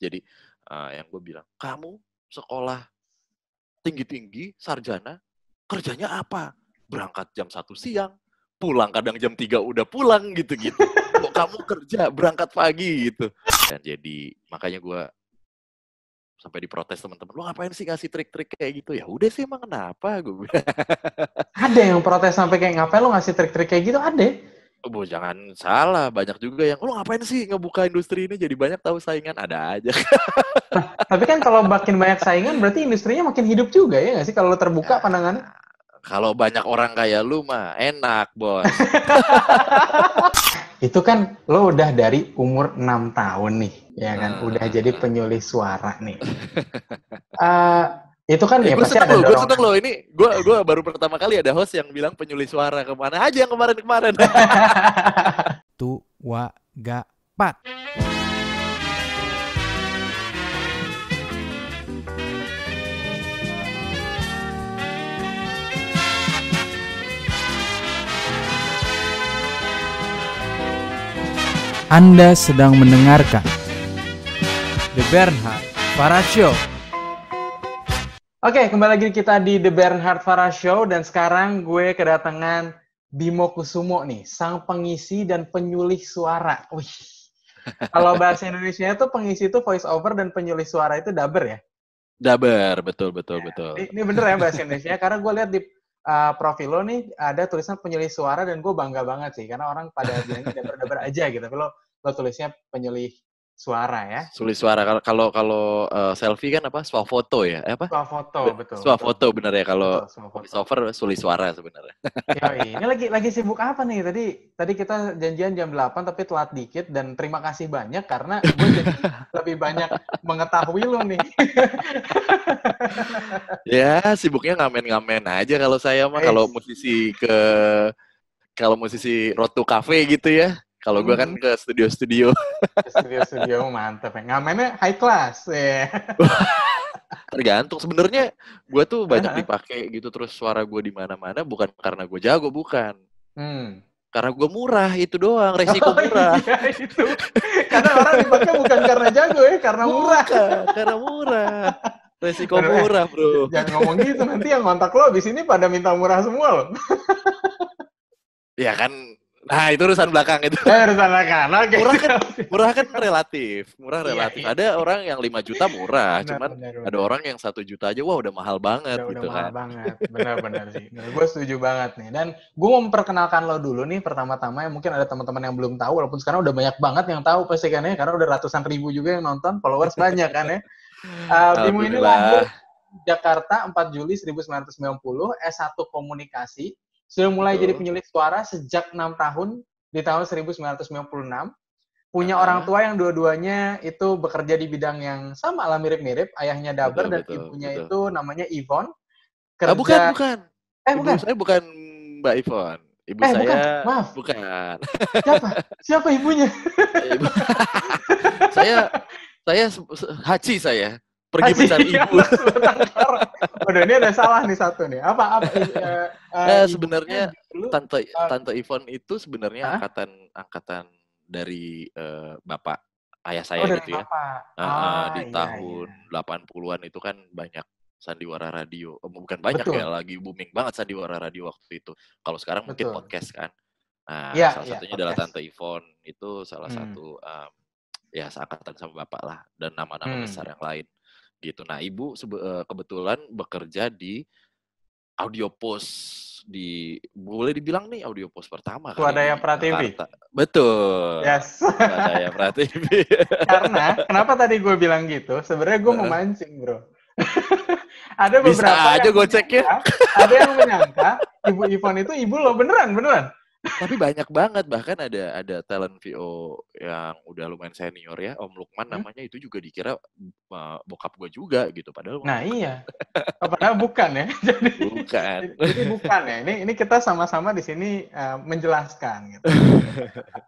Jadi uh, yang gue bilang, kamu sekolah tinggi-tinggi, sarjana, kerjanya apa? Berangkat jam satu siang, pulang kadang jam 3 udah pulang gitu-gitu. Kok kamu kerja berangkat pagi gitu. Dan jadi makanya gue sampai diprotes teman-teman, lo ngapain sih ngasih trik-trik kayak gitu? Ya udah sih emang kenapa gue. ada yang protes sampai kayak ngapain lo ngasih trik-trik kayak gitu? Ada. Oh, jangan salah, banyak juga yang lo ngapain sih ngebuka industri ini jadi banyak tahu saingan ada aja. nah, tapi kan kalau makin banyak saingan berarti industrinya makin hidup juga ya nggak sih kalau terbuka ya, pandangannya? Kalau banyak orang kayak lu mah enak, Bos. itu kan lo udah dari umur 6 tahun nih, ya kan? Uh, udah jadi penyulih suara nih. uh, itu kan ya, ya pasti ada Gue seneng loh, ini gue gua baru pertama kali ada host yang bilang penyulih suara. Ke mana aja yang kemarin-kemarin. Tua gapat. Anda sedang mendengarkan The Bernhard Show. Oke, kembali lagi kita di The Bernhard Farah Show dan sekarang gue kedatangan Bimo Kusumo nih, sang pengisi dan penyulih suara. Wih. Kalau bahasa Indonesia itu pengisi itu voice over dan penyulih suara itu daber ya? Daber, betul betul ya, betul. Ini, ini bener ya bahasa Indonesia karena gue lihat di uh, profil lo nih ada tulisan penyulih suara dan gue bangga banget sih karena orang pada bilangnya dabar-dabar aja gitu tapi lo lo tulisnya penyulih suara ya. Sulit suara kalau kalau kalau uh, selfie kan apa? Swafoto ya? Eh, apa? Swafoto betul. Swafoto bener ya kalau voiceover sulit suara sebenarnya. ini lagi lagi sibuk apa nih? Tadi tadi kita janjian jam 8 tapi telat dikit dan terima kasih banyak karena gue jadi lebih banyak mengetahui lo nih. ya, sibuknya ngamen-ngamen aja kalau saya mah kalau musisi ke kalau musisi rotu cafe gitu ya kalau gue kan hmm. ke studio-studio. Studio-studio mantep ya. Ngamennya high class ya. Tergantung. Sebenarnya gue tuh banyak dipakai gitu terus suara gue di mana-mana bukan karena gue jago bukan. Hmm. Karena gue murah itu doang, resiko oh, murah. Iya, itu. Karena orang dipakai bukan karena jago ya, karena murah. Bukan, karena murah. Resiko Bener, murah, bro. Jangan ngomong gitu, nanti yang kontak lo di sini pada minta murah semua loh. ya kan Nah, itu urusan belakang itu. Eh, urusan belakang. Oke. Murah kan murah kan relatif. Murah iya, relatif. Iya. Ada orang yang 5 juta murah, benar, cuman benar, benar. ada orang yang satu juta aja wah udah mahal banget udah, gitu udah kan. mahal banget. Benar-benar sih. gue setuju banget nih. Dan gue mau memperkenalkan lo dulu nih pertama-tama yang mungkin ada teman-teman yang belum tahu walaupun sekarang udah banyak banget yang tahu pasti kan ya karena udah ratusan ribu juga yang nonton, followers banyak kan ya. Uh, Bimo ini lahir Jakarta 4 Juli 1990, S1 Komunikasi, sudah mulai Betul. jadi penyulit suara sejak enam tahun di tahun 1996. Punya uh orang tua yang dua-duanya itu bekerja di bidang yang sama lah mirip-mirip. Ayahnya Daber betul, dan betul, ibunya betul. itu namanya Yvonne. Ah, kerja... Ah, bukan, bukan. Eh, bukan. Ibu saya bukan Mbak Yvonne. Ibu eh, saya bukan. Maaf. Bukan. Siapa? Siapa ibunya? Ibu... saya saya Haji saya pergi mencari ibu. Udah ini ada salah nih satu nih. Apa apa? Uh, uh, sebenarnya tante uh, tante Ivon itu sebenarnya huh? angkatan angkatan dari uh, bapak ayah saya oh, gitu ya. Uh, ah, di iya, tahun iya. 80-an itu kan banyak sandiwara radio. Oh, bukan banyak Betul. ya, lagi booming banget sandiwara radio waktu itu. Kalau sekarang Betul. mungkin podcast kan. Nah, ya, salah ya, satunya adalah Tante Ivon itu salah hmm. satu um, ya seangkatan sama bapak lah dan nama-nama hmm. besar yang lain gitu. Nah, ibu eh, kebetulan bekerja di audio post di boleh dibilang nih audio post pertama Swadaya Prativi. Betul. Yes. Swadaya Prativi. Karena kenapa tadi gue bilang gitu? Sebenarnya gue mau mancing, Bro. ada beberapa Bisa aja gue cek ya. Ada yang menyangka Ibu Ivon itu ibu lo beneran, beneran. Tapi banyak banget bahkan ada ada talent VO yang udah lumayan senior ya Om Lukman hmm? namanya itu juga dikira uh, bokap gue juga gitu padahal Nah iya. Oh, padahal bukan ya. Jadi bukan. Jadi bukan ya. Ini ini kita sama-sama di sini uh, menjelaskan gitu.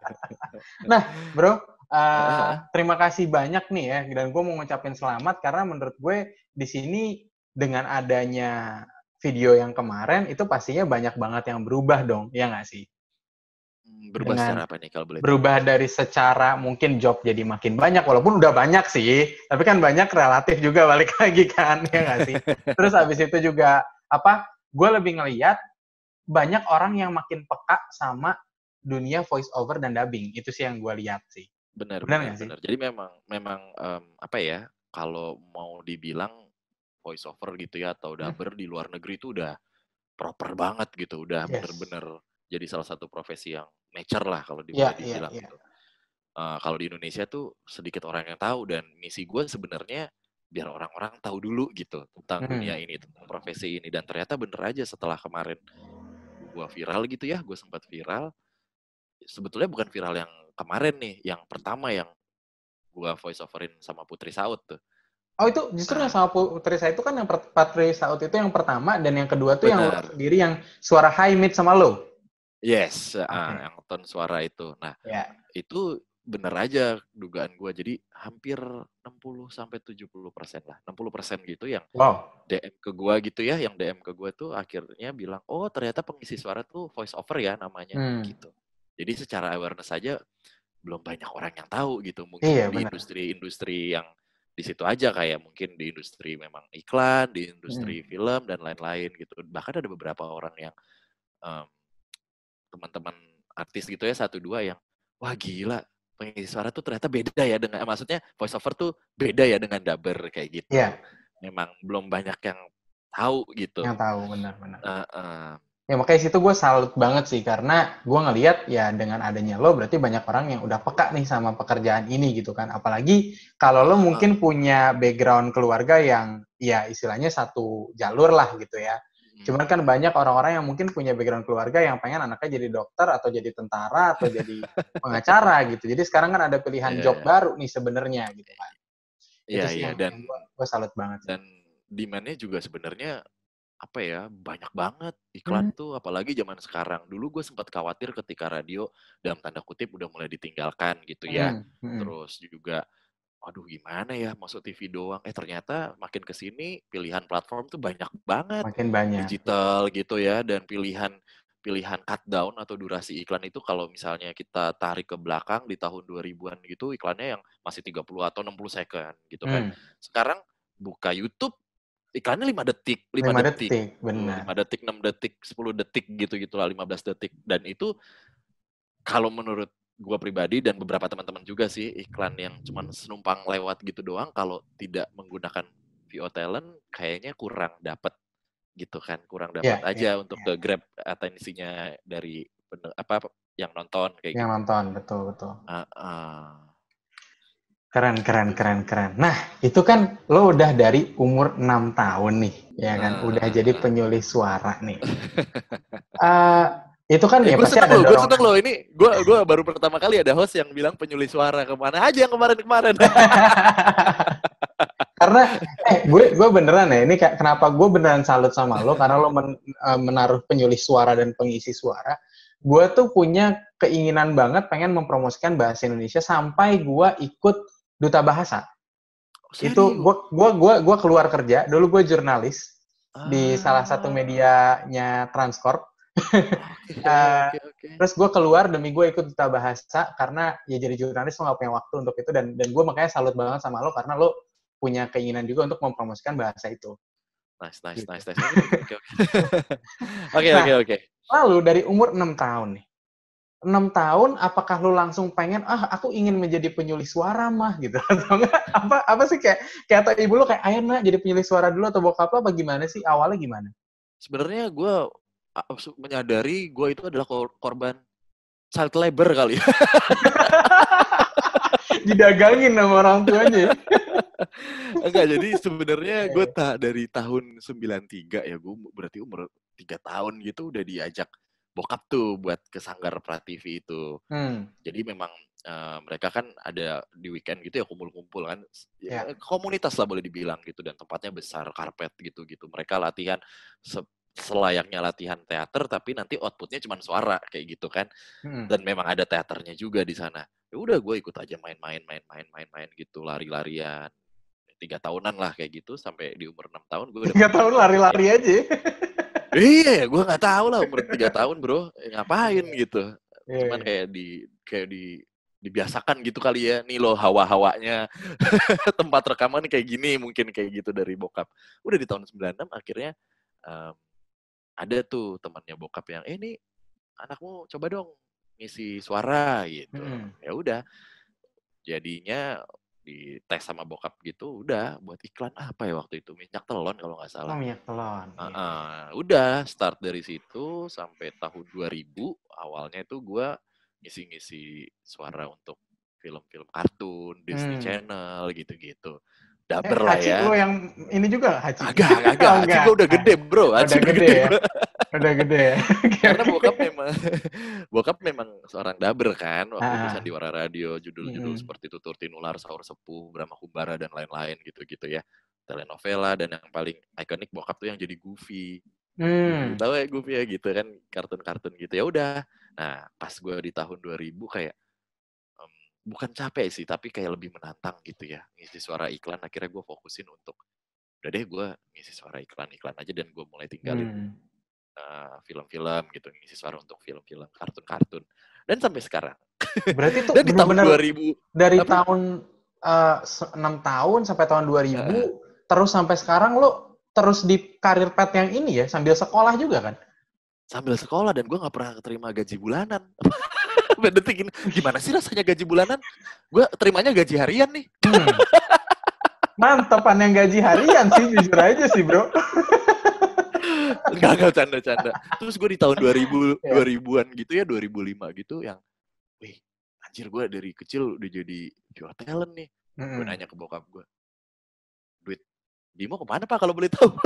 nah, Bro, uh, terima kasih banyak nih ya dan gue mau ngucapin selamat karena menurut gue di sini dengan adanya video yang kemarin itu pastinya banyak banget yang berubah dong, ya nggak sih? Berubah secara apa nih kalau boleh? Berubah dari secara mungkin job jadi makin banyak, walaupun udah banyak sih, tapi kan banyak relatif juga balik lagi kan, ya nggak sih? Terus habis itu juga apa? Gue lebih ngeliat banyak orang yang makin peka sama dunia voice over dan dubbing. Itu sih yang gue lihat sih. Benar, benar, benar. Jadi memang, memang um, apa ya? Kalau mau dibilang voice over gitu ya atau dubber hmm. di luar negeri itu udah proper banget gitu, udah yes. bener-bener jadi salah satu profesi yang nature lah kalau di yeah, dibilang yeah, yeah. gitu. Uh, kalau di Indonesia tuh sedikit orang yang tahu dan misi gue sebenarnya biar orang-orang tahu dulu gitu tentang hmm. dunia ini, tentang profesi ini dan ternyata bener aja setelah kemarin gue viral gitu ya, gue sempat viral. Sebetulnya bukan viral yang kemarin nih, yang pertama yang gue voice overin sama Putri Saud tuh. Oh itu justru yang sama Putri Saud itu kan yang Putri Saud itu yang pertama dan yang kedua tuh Bener. yang sendiri yang suara high mid sama low. Yes, okay. uh, yang ton suara itu. Nah, yeah. itu bener aja dugaan gue. Jadi hampir 60 sampai 70 persen lah, 60 persen gitu yang wow. DM ke gue gitu ya, yang DM ke gue tuh akhirnya bilang, oh ternyata pengisi suara tuh voice over ya namanya hmm. gitu. Jadi secara awareness saja belum banyak orang yang tahu gitu. Mungkin iya, di industri-industri yang di situ aja kayak mungkin di industri memang iklan, di industri hmm. film dan lain-lain gitu. Bahkan ada beberapa orang yang um, teman-teman artis gitu ya satu dua yang wah gila pengisi suara tuh ternyata beda ya dengan maksudnya voice over tuh beda ya dengan dubber kayak gitu. Iya. Memang belum banyak yang tahu gitu. Yang tahu benar-benar. Uh, uh. Ya makanya situ gue salut banget sih karena gue ngelihat ya dengan adanya lo berarti banyak orang yang udah peka nih sama pekerjaan ini gitu kan. Apalagi kalau lo mungkin punya background keluarga yang ya istilahnya satu jalur lah gitu ya. Cuman kan banyak orang-orang yang mungkin punya background keluarga yang pengen anaknya jadi dokter atau jadi tentara atau jadi pengacara gitu. Jadi sekarang kan ada pilihan yeah, job yeah. baru nih sebenarnya gitu kan. Iya yeah, iya yeah. dan gue salut banget. Dan demandnya juga sebenarnya apa ya banyak banget iklan hmm. tuh apalagi zaman sekarang dulu gue sempat khawatir ketika radio dalam tanda kutip udah mulai ditinggalkan gitu ya hmm. Hmm. terus juga aduh gimana ya masuk TV doang eh ternyata makin ke sini pilihan platform tuh banyak banget makin banyak digital gitu ya dan pilihan pilihan cut down atau durasi iklan itu kalau misalnya kita tarik ke belakang di tahun 2000-an gitu iklannya yang masih 30 atau 60 second gitu kan. Hmm. Sekarang buka YouTube iklannya 5 detik, 5, 5 detik, detik benar. 5 detik, 6 detik, 10 detik gitu-gitu lah, 15 detik. Dan itu kalau menurut gue pribadi dan beberapa teman-teman juga sih iklan yang cuma senumpang lewat gitu doang kalau tidak menggunakan VO talent kayaknya kurang dapat gitu kan kurang dapat yeah, aja yeah, untuk yeah. ke grab atensinya dari apa yang nonton kayak yang gitu. nonton betul betul uh, uh. keren keren keren keren nah itu kan lo udah dari umur enam tahun nih ya kan uh, udah jadi penyulis suara nih uh, Itu kan ya, ya gue seneng loh, gue seneng loh. Ini gue gue baru pertama kali ada host yang bilang penyulis suara ke mana aja yang kemarin-kemarin. karena eh gue gue beneran ya ini kenapa gue beneran salut sama lo karena lo men, uh, menaruh penyulis suara dan pengisi suara gue tuh punya keinginan banget pengen mempromosikan bahasa Indonesia sampai gue ikut duta bahasa oh, itu gue gue gue gue keluar kerja dulu gue jurnalis ah. di salah satu medianya Transcorp okay, uh, okay, okay. Terus gue keluar demi gue ikut duta bahasa karena ya jadi jurnalis lo gak punya waktu untuk itu dan dan gue makanya salut banget sama lo karena lo punya keinginan juga untuk mempromosikan bahasa itu. Nice, nice, gitu. nice, nice. Oke, oke, nah, oke. Lalu dari umur 6 tahun nih, 6 tahun apakah lo langsung pengen ah aku ingin menjadi penyulis suara mah gitu atau enggak apa apa sih kayak kayak atau ibu lo kayak ayo nak jadi penyulis suara dulu atau bokap apa gimana sih awalnya gimana? Sebenarnya gue menyadari gue itu adalah korban child labor kali. Didagangin sama orang tuanya. Enggak, jadi sebenarnya gue tak dari tahun 93 ya, gue berarti umur 3 tahun gitu udah diajak bokap tuh buat ke Sanggar Prativi itu. Hmm. Jadi memang uh, mereka kan ada di weekend gitu ya kumpul-kumpul kan. Ya, yeah. Komunitas lah boleh dibilang gitu dan tempatnya besar, karpet gitu-gitu. Mereka latihan selayaknya latihan teater tapi nanti outputnya cuma suara kayak gitu kan. Hmm. dan memang ada teaternya juga di sana. Ya udah gue ikut aja main-main main-main main-main gitu lari-larian. Tiga tahunan lah kayak gitu sampai di umur enam tahun gue udah tiga tahun lari-lari aja iya gue nggak tahu lah umur tiga tahun bro. Ngapain gitu. Yeah, cuman yeah. kayak di kayak di dibiasakan gitu kali ya. Nih lo hawa-hawanya. Tempat rekaman kayak gini mungkin kayak gitu dari bokap. Udah di tahun 96 akhirnya um, ada tuh temannya bokap yang eh nih anakmu coba dong ngisi suara gitu hmm. ya udah jadinya di tes sama bokap gitu udah buat iklan apa ya waktu itu minyak telon kalau nggak salah. Oh, minyak telon. Uh, uh, udah start dari situ sampai tahun 2000 awalnya itu gue ngisi-ngisi suara untuk film-film kartun, Disney hmm. Channel gitu-gitu. Daber eh, lah ya. lo yang ini juga Haji? Agak, agak. Oh, Haji gue udah gede bro. Haji udah gede, gede ya? udah gede ya? Karena bokap memang, bokap memang seorang daber kan. Waktu ah. itu Sandiwara Radio, judul-judul hmm. seperti Tutur Tinular, Sahur Sepuh, Brahma Kumbara, dan lain-lain gitu-gitu ya. Telenovela, dan yang paling ikonik bokap tuh yang jadi Goofy. Hmm. Tahu ya Goofy ya gitu kan, kartun-kartun gitu. Ya udah, Nah, pas gue di tahun 2000 kayak bukan capek sih, tapi kayak lebih menantang gitu ya. Ngisi suara iklan, akhirnya gue fokusin untuk udah deh gue ngisi suara iklan-iklan aja dan gue mulai tinggalin hmm. uh, film-film gitu, ngisi suara untuk film-film, kartun-kartun. Dan sampai sekarang. Berarti itu dan di tahun 2000 dari apa? tahun uh, eh, 6 tahun sampai tahun 2000 uh, terus sampai sekarang lo terus di karir pet yang ini ya sambil sekolah juga kan? sambil sekolah dan gue nggak pernah terima gaji bulanan. Detik ini, gimana sih rasanya gaji bulanan? Gue terimanya gaji harian nih. Hmm. Mantepan yang gaji harian sih, jujur aja sih bro. Enggak, enggak, canda-canda. Terus gue di tahun 2000, yeah. 2000-an gitu ya, 2005 gitu yang, wih, anjir gue dari kecil udah jadi jual talent nih. Hmm. Gue nanya ke bokap gue, duit Bimo ke mana pak kalau boleh tahu?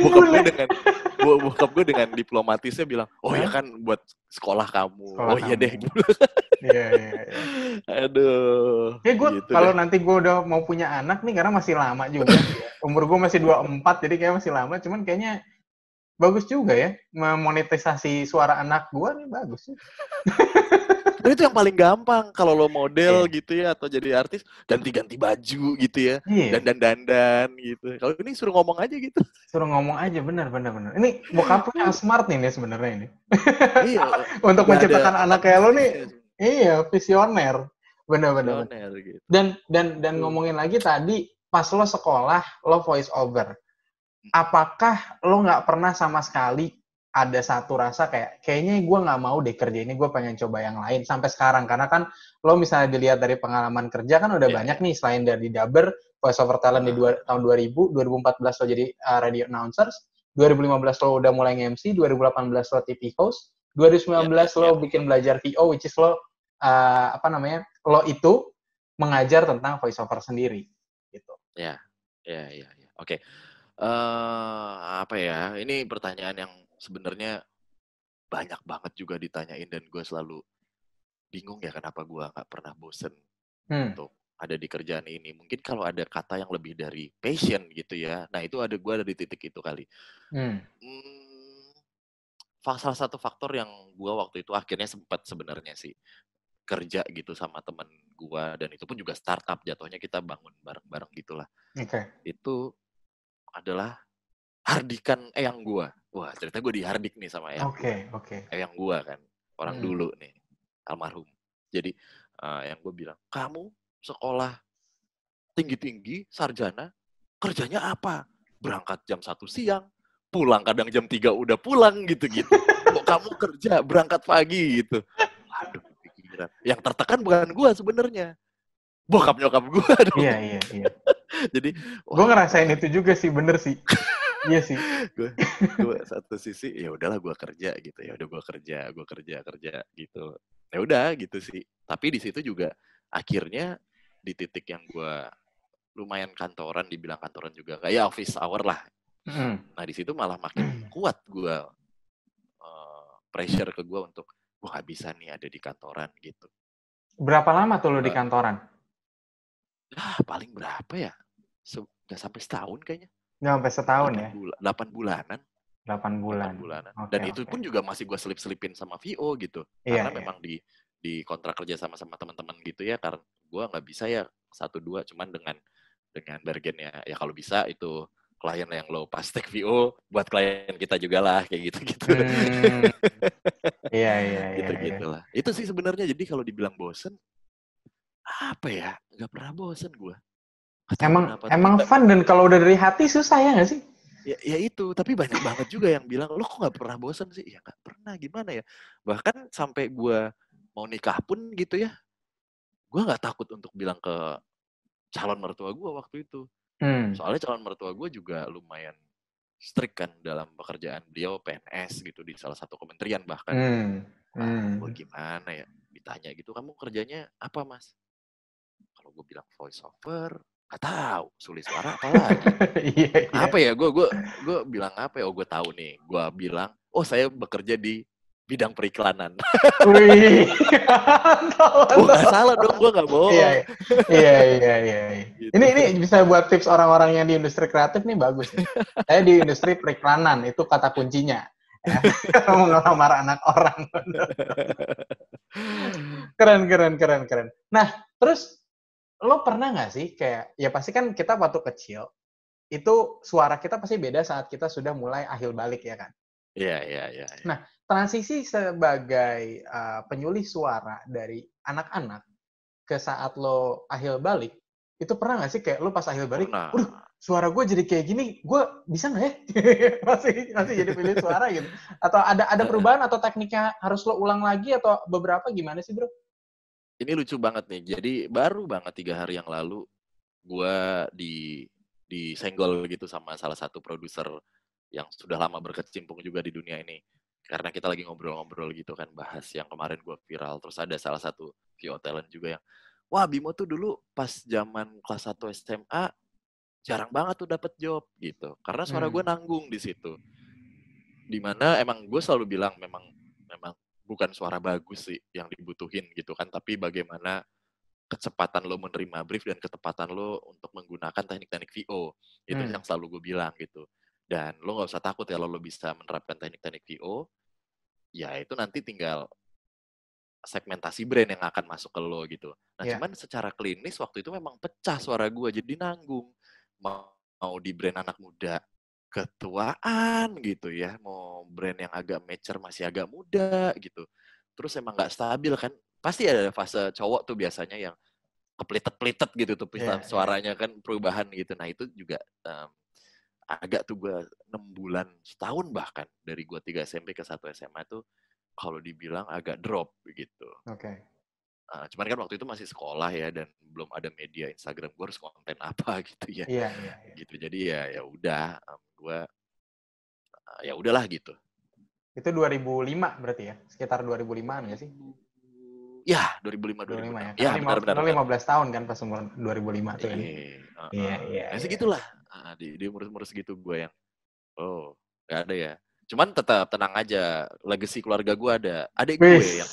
bokap gue dengan bokap gue dengan diplomatisnya bilang oh ya kan buat sekolah kamu sekolah oh iya deh Iya, iya, iya. Aduh. Ya gue gitu kalau nanti gue udah mau punya anak nih karena masih lama juga. Umur gue masih 24 jadi kayak masih lama. Cuman kayaknya bagus juga ya memonetisasi suara anak gue nih bagus. Dan itu yang paling gampang kalau lo model yeah. gitu ya atau jadi artis ganti-ganti baju gitu ya. Yeah. Dan dandan gitu. Kalau ini suruh ngomong aja gitu. Suruh ngomong aja benar benar benar. Ini bokap yang smart nih nih sebenarnya ini. Iya. Untuk menciptakan ada, anak kayak lo nih iya visioner. Benar benar. Gitu. Dan dan dan ngomongin lagi tadi pas lo sekolah lo voice over. Hmm. Apakah lo nggak pernah sama sekali ada satu rasa kayak kayaknya gue nggak mau deh kerja ini gue pengen coba yang lain sampai sekarang. Karena kan lo misalnya dilihat dari pengalaman kerja kan udah yeah. banyak nih selain dari Daber voice over talent di dua, tahun 2000 2014 lo jadi uh, radio announcers 2015 lo udah mulai nge-MC 2018 lo TV host 2019 yeah, lo yeah. bikin belajar VO which is lo uh, apa namanya lo itu mengajar tentang voice over sendiri gitu. Ya ya ya oke. Uh, apa ya ini pertanyaan yang sebenarnya banyak banget juga ditanyain dan gue selalu bingung ya kenapa gue nggak pernah bosen hmm. untuk ada di kerjaan ini. Mungkin kalau ada kata yang lebih dari passion gitu ya. Nah itu ada gue ada di titik itu kali. Hmm. Hmm, salah satu faktor yang gue waktu itu akhirnya sempat sebenarnya sih kerja gitu sama temen gue dan itu pun juga startup jatuhnya kita bangun bareng-bareng gitulah. Okay. Itu adalah hardikan eyang gue wah cerita gue dihardik nih sama yang Oke, oke. Okay. Yang gue kan, orang hmm. dulu nih, almarhum. Jadi uh, yang gue bilang, kamu sekolah tinggi-tinggi, sarjana, kerjanya apa? Berangkat jam satu siang, pulang kadang jam tiga udah pulang gitu-gitu. Kok kamu kerja berangkat pagi gitu. Waduh, pikiran. Yang tertekan bukan gue sebenarnya. Bokap nyokap gue. Iya, iya, iya. Jadi, gue ngerasain itu juga sih, bener sih iya sih. Gue gue satu sisi ya udahlah gue kerja gitu ya udah gue kerja gue kerja kerja gitu. Ya udah gitu sih. Tapi di situ juga akhirnya di titik yang gue lumayan kantoran dibilang kantoran juga kayak office hour lah. Mm. nah di situ malah makin kuat gue uh, pressure ke gue untuk gue gak bisa nih ada di kantoran gitu. Berapa lama tuh lo uh, di kantoran? Ah paling berapa ya? Sudah sampai setahun kayaknya Nggak sampai setahun ya? Bula, 8 bulanan. 8 bulan. 8 bulanan. Okay, Dan itu pun juga masih gue selip-selipin sama VO gitu. Iya, karena iya. memang di di kontrak kerja sama sama teman-teman gitu ya karena gue nggak bisa ya satu dua cuman dengan dengan bargainnya ya kalau bisa itu klien yang low pas take VO buat klien kita juga lah kayak gitu gitu. Hmm. Iya iya iya. Gitu gitu lah. Itu sih sebenarnya jadi kalau dibilang bosen apa ya nggak pernah bosen gue. Emang emang fun dan kalau udah dari hati susah ya nggak sih? Ya, ya itu, tapi banyak banget juga yang bilang, lo kok nggak pernah bosan sih? Ya nggak pernah, gimana ya? Bahkan sampai gue mau nikah pun gitu ya, gue nggak takut untuk bilang ke calon mertua gue waktu itu. Hmm. Soalnya calon mertua gue juga lumayan strict kan dalam pekerjaan beliau PNS gitu di salah satu kementerian bahkan. Hmm. Hmm. gue gimana ya? Ditanya gitu, kamu kerjanya apa mas? Kalau gue bilang voice over, nggak tahu sulit suara apa lagi. iya, iya. Apa ya? Gue gue gue bilang apa ya? Oh gue tahu nih. Gue bilang, oh saya bekerja di bidang periklanan. Wih, gue gak salah dong, gue gak bohong. Iya, iya, iya, iya. Gitu. Ini ini bisa buat tips orang-orang yang di industri kreatif nih bagus. Nih. Saya di industri periklanan itu kata kuncinya. Ya. Mau ngelamar anak orang. keren, keren, keren, keren. Nah, terus lo pernah nggak sih kayak ya pasti kan kita waktu kecil itu suara kita pasti beda saat kita sudah mulai akhir balik ya kan? Iya, iya, iya. Ya. Nah, transisi sebagai uh, penyulih suara dari anak-anak ke saat lo akhir balik, itu pernah nggak sih kayak lo pas akhir balik, udah suara gue jadi kayak gini, gue bisa nggak ya? masih masih jadi pilih suara gitu? Atau ada ada perubahan atau tekniknya harus lo ulang lagi atau beberapa gimana sih bro? Ini lucu banget nih. Jadi baru banget tiga hari yang lalu, gue di disenggol gitu sama salah satu produser yang sudah lama berkecimpung juga di dunia ini karena kita lagi ngobrol-ngobrol gitu kan bahas yang kemarin gue viral terus ada salah satu VO talent juga yang wah Bimo tuh dulu pas zaman kelas 1 SMA jarang banget tuh dapet job gitu karena suara hmm. gue nanggung di situ di mana emang gue selalu bilang memang memang bukan suara bagus sih yang dibutuhin gitu kan tapi bagaimana kecepatan lo menerima brief dan ketepatan lo untuk menggunakan teknik-teknik VO itu hmm. yang selalu gue bilang gitu dan lo nggak usah takut ya lo bisa menerapkan teknik-teknik VO ya itu nanti tinggal segmentasi brand yang akan masuk ke lo gitu. Nah, yeah. cuman secara klinis waktu itu memang pecah suara gue jadi nanggung. Mau, mau di brand anak muda ketuaan gitu ya, mau brand yang agak mature masih agak muda gitu. Terus emang nggak stabil kan. Pasti ada fase cowok tuh biasanya yang keplitet-plitet gitu tuh yeah, iya. suaranya yeah. kan perubahan gitu. Nah, itu juga um, agak tuh gue enam bulan setahun bahkan dari gue tiga SMP ke satu SMA tuh kalau dibilang agak drop begitu. Oke. Okay. Uh, cuman kan waktu itu masih sekolah ya dan belum ada media Instagram gue harus konten apa gitu ya. Iya iya. iya. Gitu jadi ya ya udah um, gue uh, ya udahlah gitu. Itu 2005 berarti ya sekitar 2005an ya sih? Ya, 2005 2005 ya. Ya, benar benar. 15 tahun kan pas umur 2005 tuh kan. Iya, iya, iya. Ya segitulah nah, di, di umur-umur segitu gue yang oh nggak ada ya cuman tetap tenang aja legacy keluarga gue ada adik gue yang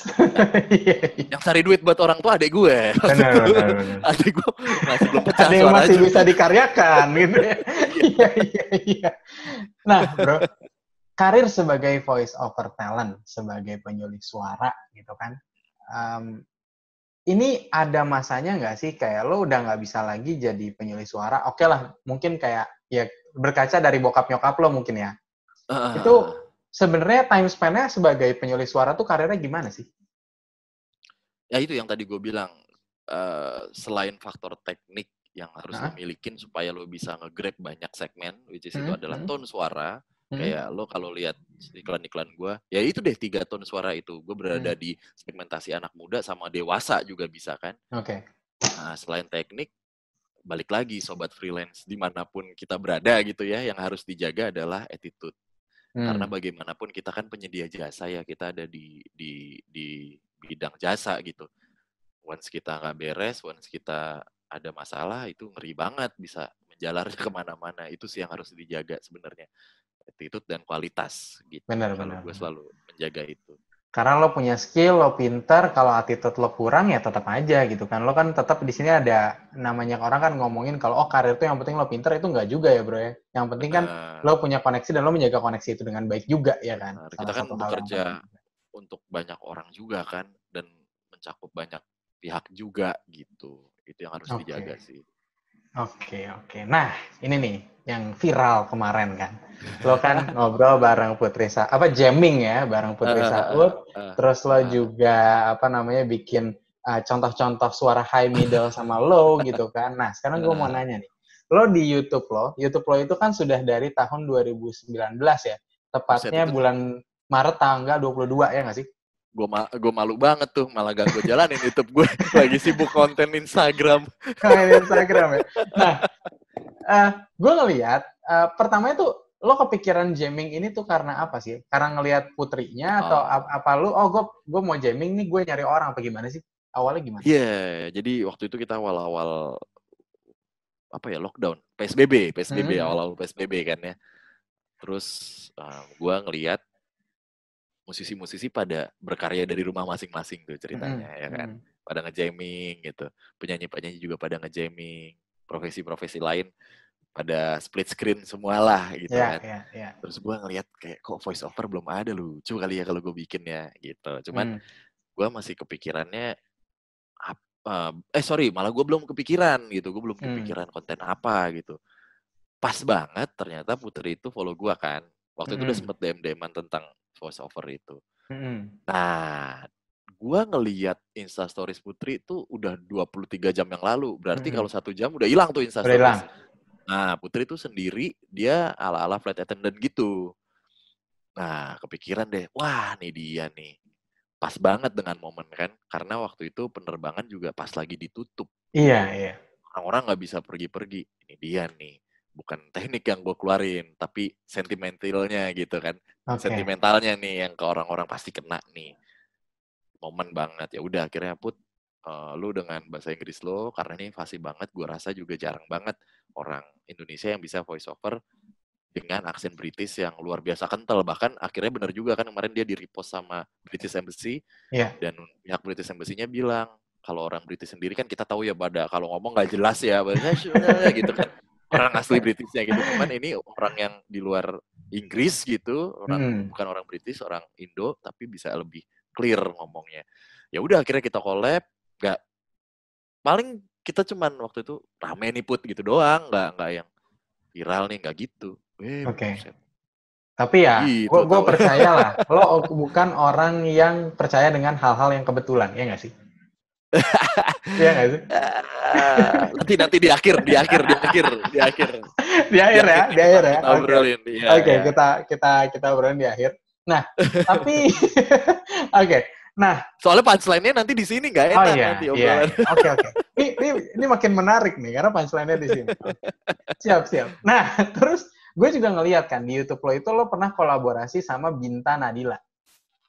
iya. yang cari duit buat orang tua adik gue benar, benar, benar. adik gue masih belum pecah yang masih aja. bisa dikaryakan gitu ya iya iya iya nah bro karir sebagai voice over talent sebagai penyulik suara gitu kan um, ini ada masanya nggak sih kayak lo udah nggak bisa lagi jadi penyulis suara? Oke okay lah, mungkin kayak ya berkaca dari bokap nyokap lo mungkin ya. Uh. Itu sebenarnya time span-nya sebagai penyulis suara tuh karirnya gimana sih? Ya itu yang tadi gue bilang. Uh, selain faktor teknik yang harus uh. dimilikin supaya lo bisa nge-grab banyak segmen, which is hmm. itu adalah hmm. tone suara, Hmm. Kayak lo kalau lihat iklan-iklan gue, ya itu deh tiga ton suara itu. Gue berada hmm. di segmentasi anak muda sama dewasa juga bisa kan. Oke. Okay. Nah, selain teknik, balik lagi sobat freelance di mana pun kita berada gitu ya, yang harus dijaga adalah attitude. Hmm. Karena bagaimanapun kita kan penyedia jasa ya, kita ada di di di bidang jasa gitu. Once kita nggak beres, once kita ada masalah itu ngeri banget bisa menjalar ke mana-mana. Itu sih yang harus dijaga sebenarnya attitude dan kualitas gitu. Benar, benar. Gue selalu menjaga itu. Karena lo punya skill, lo pinter, kalau attitude lo kurang ya tetap aja gitu kan. Lo kan tetap di sini ada namanya orang kan ngomongin kalau oh karir itu yang penting lo pinter itu enggak juga ya bro ya. Yang penting kan uh, lo punya koneksi dan lo menjaga koneksi itu dengan baik juga ya kan. Kita kan bekerja untuk banyak orang juga kan dan mencakup banyak pihak juga gitu. Itu yang harus okay. dijaga sih. Oke, oke. Nah, ini nih yang viral kemarin kan. Lo kan ngobrol bareng Putri Sa apa jamming ya bareng Putri uh, Saud, uh, uh, terus lo juga apa namanya bikin contoh-contoh uh, suara high middle sama low gitu kan. Nah, sekarang gue mau nanya nih. Lo di YouTube lo, YouTube lo itu kan sudah dari tahun 2019 ya. Tepatnya bulan Maret tanggal 22 ya nggak sih? Gue ma gue malu banget tuh malah gak gue jalanin YouTube gue lagi sibuk konten Instagram. Konten Instagram ya. Nah uh, eh, gue ngelihat uh, pertama itu lo kepikiran jamming ini tuh karena apa sih? Karena ngelihat putrinya atau oh. apa lu oh gue gue mau jamming nih gue nyari orang. Apa gimana sih? Awalnya gimana? Iya yeah, jadi waktu itu kita awal-awal apa ya lockdown. PSBB PSBB hmm. awal-awal PSBB kan ya. Terus uh, eh, gue ngelihat musisi-musisi pada berkarya dari rumah masing-masing tuh ceritanya mm. ya kan. Pada ngejamming gitu. Penyanyi-penyanyi juga pada ngejamming. Profesi-profesi lain pada split screen semualah gitu yeah, kan. Yeah, yeah. Terus gue ngeliat kayak kok voice over belum ada lucu kali ya kalau gue bikin ya gitu. Cuman mm. gue masih kepikirannya uh, eh sorry malah gue belum kepikiran gitu. Gue belum mm. kepikiran mm. konten apa gitu. Pas banget ternyata Putri itu follow gue kan. Waktu mm. itu udah sempet DM-DMan tentang voice over itu. Mm-hmm. Nah, gua ngeliat Insta Stories Putri itu udah 23 jam yang lalu. Berarti mm-hmm. kalau satu jam udah hilang tuh Insta Stories. Nah, Putri itu sendiri dia ala-ala flight attendant gitu. Nah, kepikiran deh, wah nih dia nih. Pas banget dengan momen kan, karena waktu itu penerbangan juga pas lagi ditutup. Iya, iya. Orang-orang nggak bisa pergi-pergi. Ini dia nih bukan teknik yang gue keluarin, tapi sentimentalnya gitu kan. Okay. Sentimentalnya nih yang ke orang-orang pasti kena nih. Momen banget. Ya udah akhirnya put uh, lu dengan bahasa Inggris lo karena ini fasih banget, gue rasa juga jarang banget orang Indonesia yang bisa voice over dengan aksen British yang luar biasa kental bahkan akhirnya benar juga kan kemarin dia di repost sama British Embassy yeah. dan pihak British Embassy-nya bilang kalau orang British sendiri kan kita tahu ya pada kalau ngomong nggak jelas ya bahasa gitu kan orang asli Britishnya gitu. Cuman ini orang yang di luar Inggris gitu orang hmm. bukan orang British orang Indo tapi bisa lebih clear ngomongnya. Ya udah akhirnya kita collab nggak paling kita cuman waktu itu rame nih put gitu doang nggak nggak yang viral nih nggak gitu. Oke. okay. tapi ya gitu, gue percaya lah lo bukan orang yang percaya dengan hal-hal yang kebetulan ya nggak sih Iya nggak sih? nanti nanti di akhir, di akhir, di akhir, di akhir. di akhir ya, di akhir ya. Kita obrolin. Oke, okay. okay, ya. kita kita kita obrolin di akhir. Nah, tapi oke. Okay. Nah, soalnya punchline-nya nanti di sini nggak enak oh, iya, nanti Iya. Oke, oke. Ini, ini ini makin menarik nih karena punchline-nya di sini. Siap, siap. Nah, terus gue juga ngeliat kan di YouTube lo itu lo pernah kolaborasi sama Binta Nadila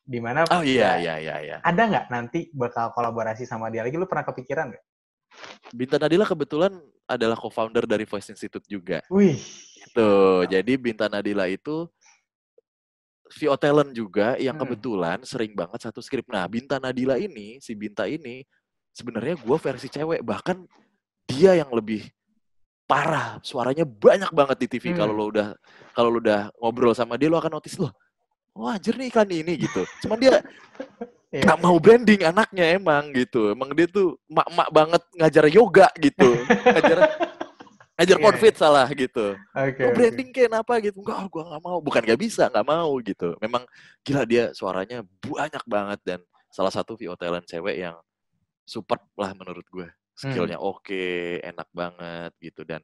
di mana oh iya iya iya iya. ada nggak nanti bakal kolaborasi sama dia lagi? Lu pernah kepikiran nggak? Binta Nadila kebetulan adalah co-founder dari Voice Institute juga. Wih. Itu jadi Binta Nadila itu VO talent juga yang hmm. kebetulan sering banget satu skrip. Nah Binta Nadila ini si Binta ini sebenarnya gue versi cewek. Bahkan dia yang lebih parah. Suaranya banyak banget di TV hmm. kalau lo udah kalau lo udah ngobrol sama dia lo akan notice loh wah anjir nih iklan ini gitu. Cuman dia yeah. gak mau branding anaknya emang gitu. Emang dia tuh mak-mak banget ngajar yoga gitu. ngajar ngajar yeah, konfit yeah. salah gitu. Okay, oh, branding okay. kayak apa gitu. Enggak, gue gak mau. Bukan gak bisa, gak mau gitu. Memang gila dia suaranya banyak banget dan salah satu VO talent cewek yang super lah menurut gue. Skillnya hmm. oke, okay, enak banget gitu dan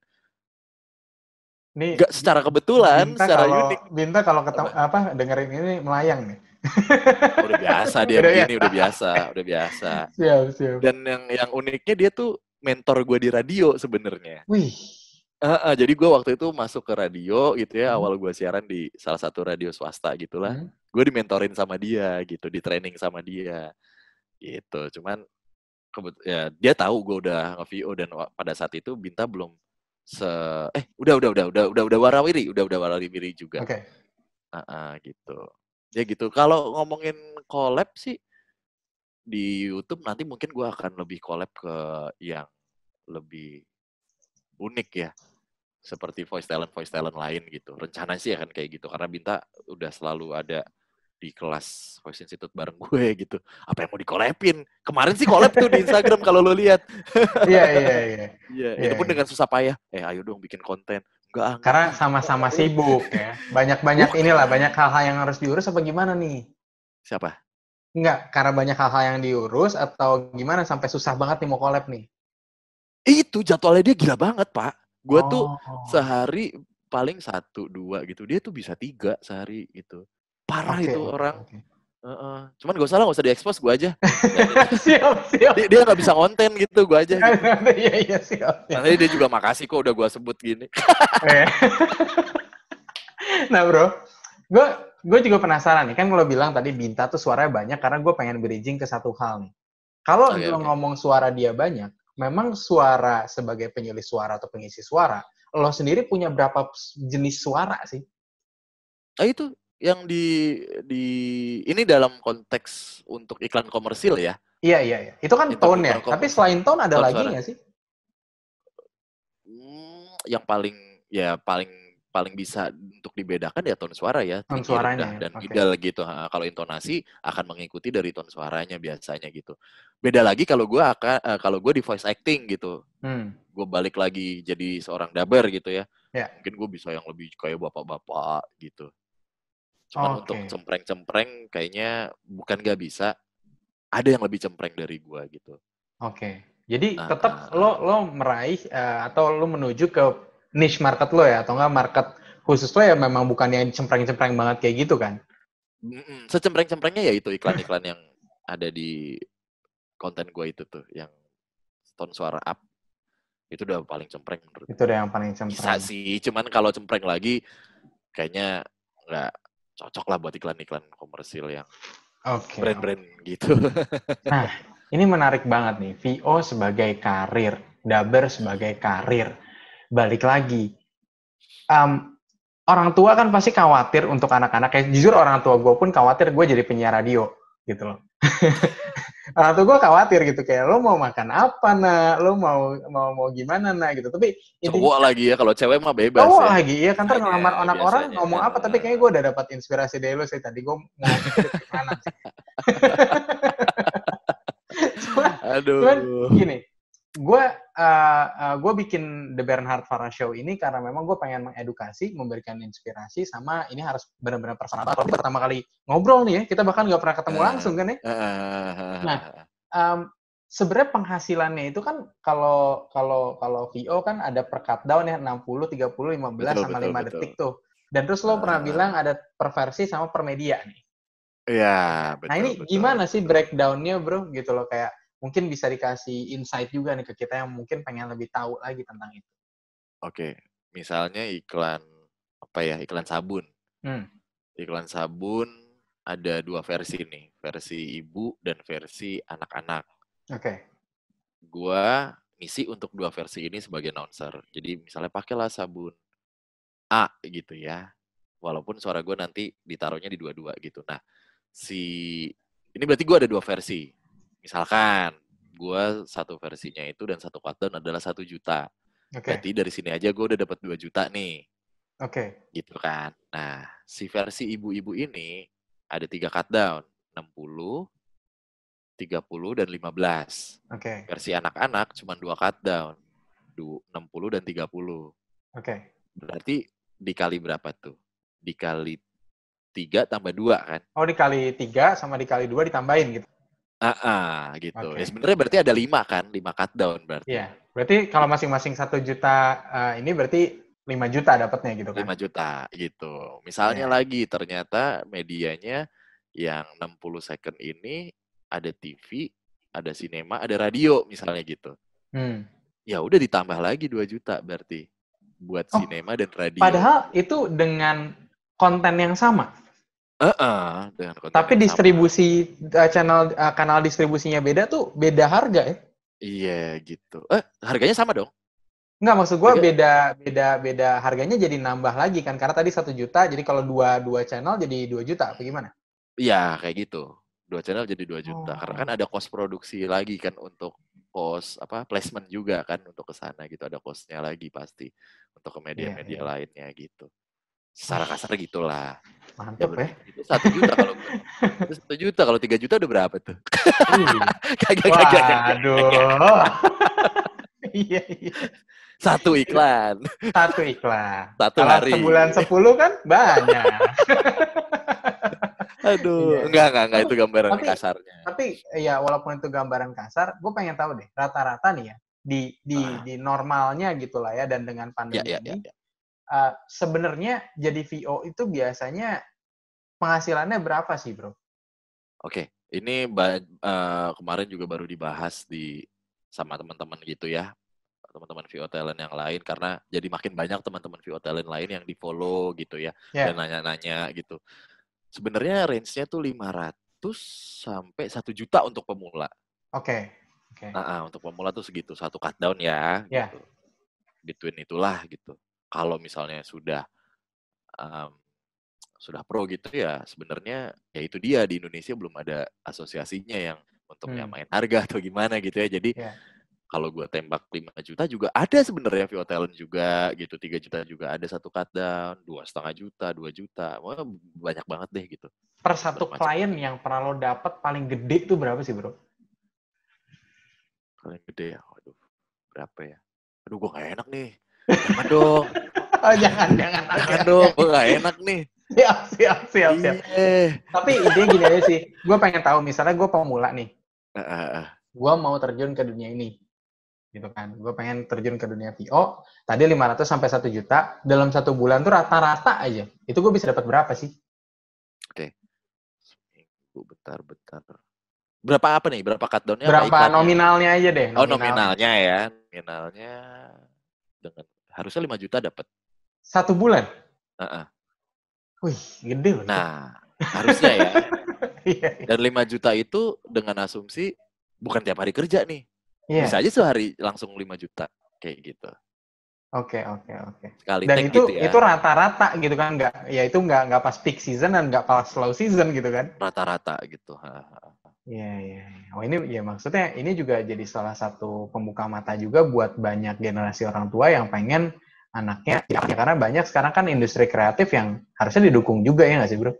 ini Gak secara kebetulan, Binta secara kalau, unik. Binta kalau ketemu apa? apa dengerin ini melayang nih. udah biasa dia udah begini, udah biasa, udah biasa. Siap, siap. Dan yang yang uniknya dia tuh mentor gue di radio sebenarnya. Wih. Uh, uh, jadi gue waktu itu masuk ke radio gitu ya, hmm. awal gue siaran di salah satu radio swasta gitulah. Hmm. Gue dimentorin sama dia gitu, di training sama dia. Gitu. Cuman ya dia tahu gue udah nge-VO dan pada saat itu Binta belum se eh udah udah udah udah udah udah warawiri udah udah warawiri juga. Okay. uh, uh, gitu. Ya gitu. Kalau ngomongin collab sih di YouTube nanti mungkin gue akan lebih collab ke yang lebih unik ya. Seperti voice talent voice talent lain gitu. Rencana sih akan kayak gitu. Karena Binta udah selalu ada di kelas Voice Institute bareng gue gitu. Apa yang mau dikolepin? Kemarin sih kolep tuh di Instagram kalau lo lihat. Iya, iya, iya. Iya, itu pun iya. dengan susah payah. Eh, ayo dong bikin konten. Enggak, Karena sama-sama sibuk ya. Banyak-banyak inilah, banyak hal-hal yang harus diurus apa gimana nih? Siapa? Enggak, karena banyak hal-hal yang diurus atau gimana sampai susah banget nih mau collab nih? Itu jadwalnya dia gila banget, Pak. Gue oh. tuh sehari paling satu dua gitu. Dia tuh bisa tiga sehari gitu. Parah okay, itu orang. Okay. Uh, uh. Cuman gak usah lah, gak usah diekspos gue aja. siap, siap. Dia, dia gak bisa konten gitu, gue aja. Gitu. Iya, iya, siap, siap. Nanti dia juga makasih kok udah gue sebut gini. Iya. nah bro, gue gue juga penasaran nih, kan kalau bilang tadi Binta tuh suaranya banyak karena gue pengen bridging ke satu hal nih. Kalau okay, lo okay. ngomong suara dia banyak, memang suara sebagai penyulis suara atau pengisi suara, lo sendiri punya berapa jenis suara sih? Ah itu yang di di ini dalam konteks untuk iklan komersil ya. Iya iya iya. Itu kan tone ya. Tapi selain tone ada tone lagi nggak sih? Hmm, yang paling ya paling paling bisa untuk dibedakan ya tone suara ya, tone suaranya dan okay. idal gitu. kalau intonasi akan mengikuti dari tone suaranya biasanya gitu. Beda lagi kalau gue akan uh, kalau gue di voice acting gitu. Hmm. Gue balik lagi jadi seorang dubber gitu ya. Yeah. Mungkin gue bisa yang lebih kayak bapak-bapak gitu. Cuma okay. untuk cempreng-cempreng kayaknya bukan gak bisa. Ada yang lebih cempreng dari gua gitu. Oke. Okay. Jadi nah, tetap nah, lo lo meraih uh, atau lo menuju ke niche market lo ya atau enggak market khusus lo ya memang bukan yang cempreng-cempreng banget kayak gitu kan? Secempreng-cemprengnya ya itu iklan-iklan yang ada di konten gua itu tuh yang tone suara up itu udah paling cempreng menurut itu udah yang paling cempreng bisa sih cuman kalau cempreng lagi kayaknya nggak cocok lah buat iklan-iklan komersil yang okay. brand-brand gitu. Nah, ini menarik banget nih. VO sebagai karir, Daber sebagai karir. Balik lagi, um, orang tua kan pasti khawatir untuk anak-anak. Kayak jujur orang tua gue pun khawatir gue jadi penyiar radio gitu loh. Orang tua gue khawatir gitu kayak lo mau makan apa nak? Lo mau mau mau gimana nak? Gitu. Tapi cowok lagi ya kalau cewek mah bebas cowok ya. lagi ya kan ngelamar anak orang ngomong apa tapi kayaknya gue udah dapat inspirasi dari lo sih. Tadi gue mau mana sih. Aduh. cuman gini gue uh, uh, gue bikin The Bernhard Farah Show ini karena memang gue pengen mengedukasi, memberikan inspirasi sama ini harus benar-benar personal. Kalau pertama kali ngobrol nih ya, kita bahkan nggak pernah ketemu langsung kan ya. Nah, um, sebenarnya penghasilannya itu kan kalau kalau kalau VO kan ada per cut down ya 60, 30, 15 betul, sama betul, 5 betul. detik tuh. Dan terus lo uh, pernah bilang ada per versi sama per media nih. Iya, betul. Nah ini betul, gimana betul. sih breakdownnya bro? Gitu loh kayak mungkin bisa dikasih insight juga nih ke kita yang mungkin pengen lebih tahu lagi tentang itu. Oke, misalnya iklan apa ya iklan sabun. Hmm. Iklan sabun ada dua versi nih, versi ibu dan versi anak-anak. Oke. Okay. Gua misi untuk dua versi ini sebagai announcer. Jadi misalnya pakailah sabun A gitu ya. Walaupun suara gue nanti ditaruhnya di dua-dua gitu. Nah, si ini berarti gue ada dua versi Misalkan gue satu versinya itu dan satu countdown adalah satu juta. Okay. Berarti dari sini aja gue udah dapat dua juta nih. Oke. Okay. Gitu kan. Nah, si versi ibu-ibu ini ada tiga cut down. 60, 30, dan 15. Oke. Okay. Versi anak-anak cuma dua cut down. 60 dan 30. Oke. Okay. Berarti dikali berapa tuh? Dikali tiga tambah dua kan? Oh, dikali tiga sama dikali dua ditambahin gitu? Ah, uh, gitu. Okay. Ya sebenarnya berarti ada lima kan, lima cut down berarti. Iya. Berarti kalau masing-masing satu juta uh, ini berarti lima juta dapatnya gitu kan? Lima juta gitu. Misalnya yeah. lagi ternyata medianya yang 60 second ini ada TV, ada sinema, ada radio misalnya gitu. Hmm. Ya udah ditambah lagi dua juta berarti buat oh, sinema dan radio. Padahal itu dengan konten yang sama. Uh -uh, dengan konten Tapi distribusi sama. Eh, channel uh, kanal distribusinya beda tuh beda harga ya? Iya gitu. Eh harganya sama dong? Enggak maksud gue beda beda beda harganya jadi nambah lagi kan karena tadi satu juta jadi kalau dua dua channel jadi dua juta apa gimana? Iya kayak gitu dua channel jadi dua juta oh. karena kan ada cost produksi lagi kan untuk cost apa placement juga kan untuk ke sana gitu ada costnya lagi pasti untuk ke media-media yeah, yeah. lainnya gitu. Secara kasar gitulah Mantep ya. Itu satu juta kalau itu satu juta kalau tiga juta udah berapa tuh? Kagak kagak. Aduh. Iya iya. Satu iklan. Satu iklan. Satu kalau hari. sebulan sepuluh kan banyak. Aduh, iya. enggak enggak enggak itu gambaran tapi, kasarnya. Tapi ya walaupun itu gambaran kasar, gue pengen tahu deh rata-rata nih ya di di ah. di normalnya gitulah ya dan dengan pandemi ya, ya, ini. Ya, ya uh, sebenarnya jadi VO itu biasanya penghasilannya berapa sih, bro? Oke, ini uh, kemarin juga baru dibahas di sama teman-teman gitu ya, teman-teman VO talent yang lain karena jadi makin banyak teman-teman VO talent lain yang di follow gitu ya yeah. dan nanya-nanya gitu. Sebenarnya range-nya tuh 500 sampai satu juta untuk pemula. Oke. Okay. Okay. Nah, untuk pemula tuh segitu satu cut down ya. Yeah. Gitu. Between itulah gitu kalau misalnya sudah um, sudah pro gitu ya sebenarnya ya itu dia di Indonesia belum ada asosiasinya yang untuk hmm. main harga atau gimana gitu ya. Jadi yeah. kalau gue tembak 5 juta juga ada sebenarnya VO talent juga gitu 3 juta juga ada satu cut down dua setengah juta dua juta Wah, banyak banyak deh gitu. Per satu klien yang pernah lo dapat paling gede tuh berapa sih bro? Paling gede ya waduh berapa ya? Aduh gue gak enak nih Jangan dong. Oh, jangan, jangan. Jangan dong, gue gak enak nih. Siap, siap, siap, siap. Yeah. Tapi ide gini aja sih, gue pengen tahu, misalnya gue pemula nih. Uh, uh, uh. Gue mau terjun ke dunia ini. Gitu kan. Gue pengen terjun ke dunia VO, tadi 500 sampai 1 juta, dalam satu bulan tuh rata-rata aja. Itu gue bisa dapat berapa sih? Oke. Okay. Seminggu, bentar, bentar. Berapa apa nih? Berapa cut down-nya? Berapa nominalnya aja deh. Nominalnya. Oh, nominalnya ya. Nominalnya dengan harusnya 5 juta dapat. Satu bulan? Uh -uh. Wih, gede loh. Nah, harusnya ya. Iya, iya. Dan 5 juta itu dengan asumsi bukan tiap hari kerja nih. Yeah. Bisa aja sehari langsung 5 juta kayak gitu. Oke, okay, oke, okay, oke. Okay. Sekali dan itu gitu ya. itu rata-rata gitu kan nggak ya itu nggak nggak pas peak season dan nggak pas slow season gitu kan? Rata-rata gitu. Iya, iya. iya. Oh ini ya maksudnya ini juga jadi salah satu pembuka mata juga buat banyak generasi orang tua yang pengen anaknya ya, karena banyak sekarang kan industri kreatif yang harusnya didukung juga ya nggak sih bro?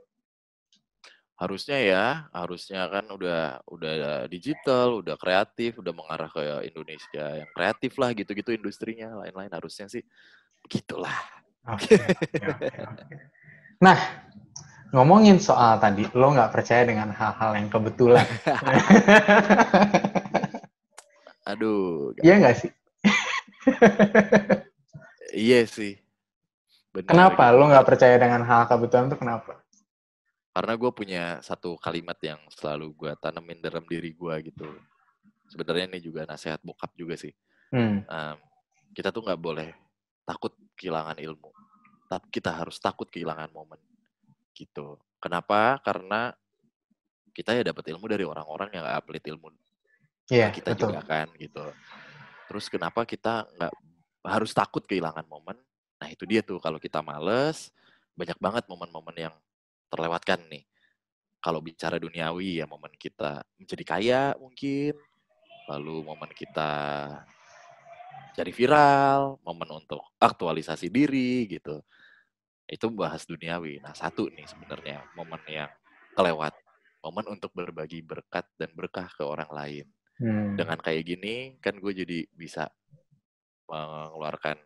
Harusnya ya, harusnya kan udah udah digital, udah kreatif, udah mengarah ke Indonesia yang kreatif lah gitu-gitu industrinya, lain-lain harusnya sih begitulah. Okay, okay, okay. Nah, ngomongin soal tadi, lo nggak percaya dengan hal-hal yang kebetulan. Aduh. Iya nggak sih? iya sih. Benar, kenapa gitu. lo nggak percaya dengan hal kebetulan itu kenapa? Karena gue punya satu kalimat yang selalu gue tanemin dalam diri gue gitu. Sebenarnya ini juga nasihat bokap juga sih. Hmm. Um, kita tuh nggak boleh takut kehilangan ilmu. Tapi kita harus takut kehilangan momen gitu. Kenapa? Karena kita ya dapat ilmu dari orang-orang yang gak upload ilmu yeah, kita betul. juga kan gitu. Terus kenapa kita nggak harus takut kehilangan momen? Nah itu dia tuh kalau kita males banyak banget momen-momen yang terlewatkan nih. Kalau bicara duniawi ya momen kita menjadi kaya mungkin, lalu momen kita jadi viral, momen untuk aktualisasi diri gitu itu bahas duniawi. Nah, satu nih sebenarnya momen yang kelewat. Momen untuk berbagi berkat dan berkah ke orang lain. Hmm. Dengan kayak gini, kan gue jadi bisa mengeluarkan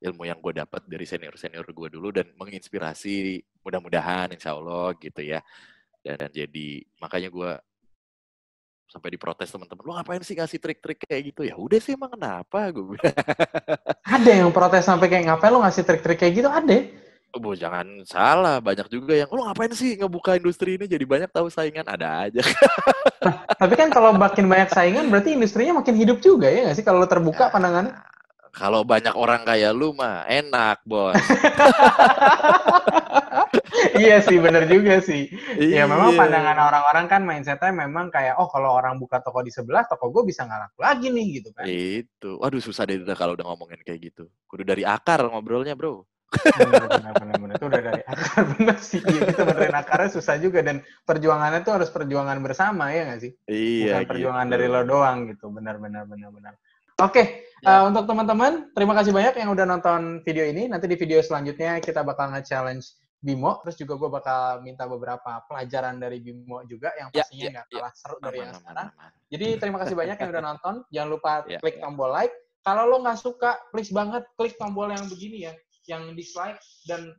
ilmu yang gue dapat dari senior-senior gue dulu dan menginspirasi mudah-mudahan insya Allah gitu ya. Dan, dan jadi makanya gue sampai diprotes teman-teman lu ngapain sih ngasih trik-trik kayak gitu ya udah sih emang kenapa gue ada yang protes sampai kayak ngapain lu ngasih trik-trik kayak gitu ada Bu, jangan salah, banyak juga yang, lo ngapain sih ngebuka industri ini jadi banyak tahu saingan, ada aja. nah, tapi kan kalau makin banyak saingan berarti industrinya makin hidup juga ya nggak sih kalau terbuka ya, pandangannya? Kalau banyak orang kayak lu mah enak, bos. iya sih, bener juga sih. Iya. Ya memang pandangan orang-orang kan mindsetnya memang kayak, oh kalau orang buka toko di sebelah, toko gue bisa nggak laku lagi nih gitu kan. Itu, waduh susah deh kalau udah ngomongin kayak gitu. Kudu dari akar ngobrolnya bro benar, benar, benar, benar. Itu udah dari akar benar sih. Iya, kita benerin akarnya susah juga dan perjuangannya tuh harus perjuangan bersama ya nggak sih? Iya. Bukan perjuangan gitu. dari lo doang gitu. Benar, benar, benar, benar. Oke, okay. ya. uh, untuk teman-teman, terima kasih banyak yang udah nonton video ini. Nanti di video selanjutnya kita bakal nge-challenge Bimo, terus juga gue bakal minta beberapa pelajaran dari Bimo juga yang ya, pastinya ya, nggak ya, kalah ya. seru dari aman, yang aman, sekarang. Aman. Jadi terima kasih banyak yang udah nonton. Jangan lupa ya, klik ya. tombol like. Kalau lo nggak suka, please banget klik tombol yang begini ya, yang dislike dan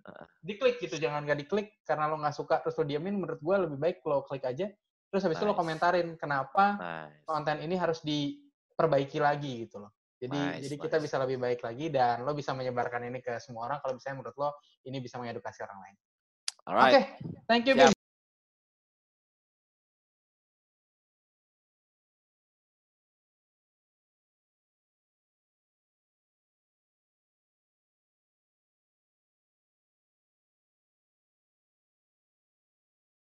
diklik gitu. Jangan nggak diklik karena lo nggak suka terus lo diamin. Menurut gue lebih baik lo klik aja. Terus habis nice. itu lo komentarin kenapa nice. konten ini harus diperbaiki lagi gitu loh. Jadi nice, jadi kita bisa lebih baik lagi dan lo bisa menyebarkan ini ke semua orang kalau misalnya menurut lo ini bisa mengedukasi orang lain. Oke, okay. thank you. Bim.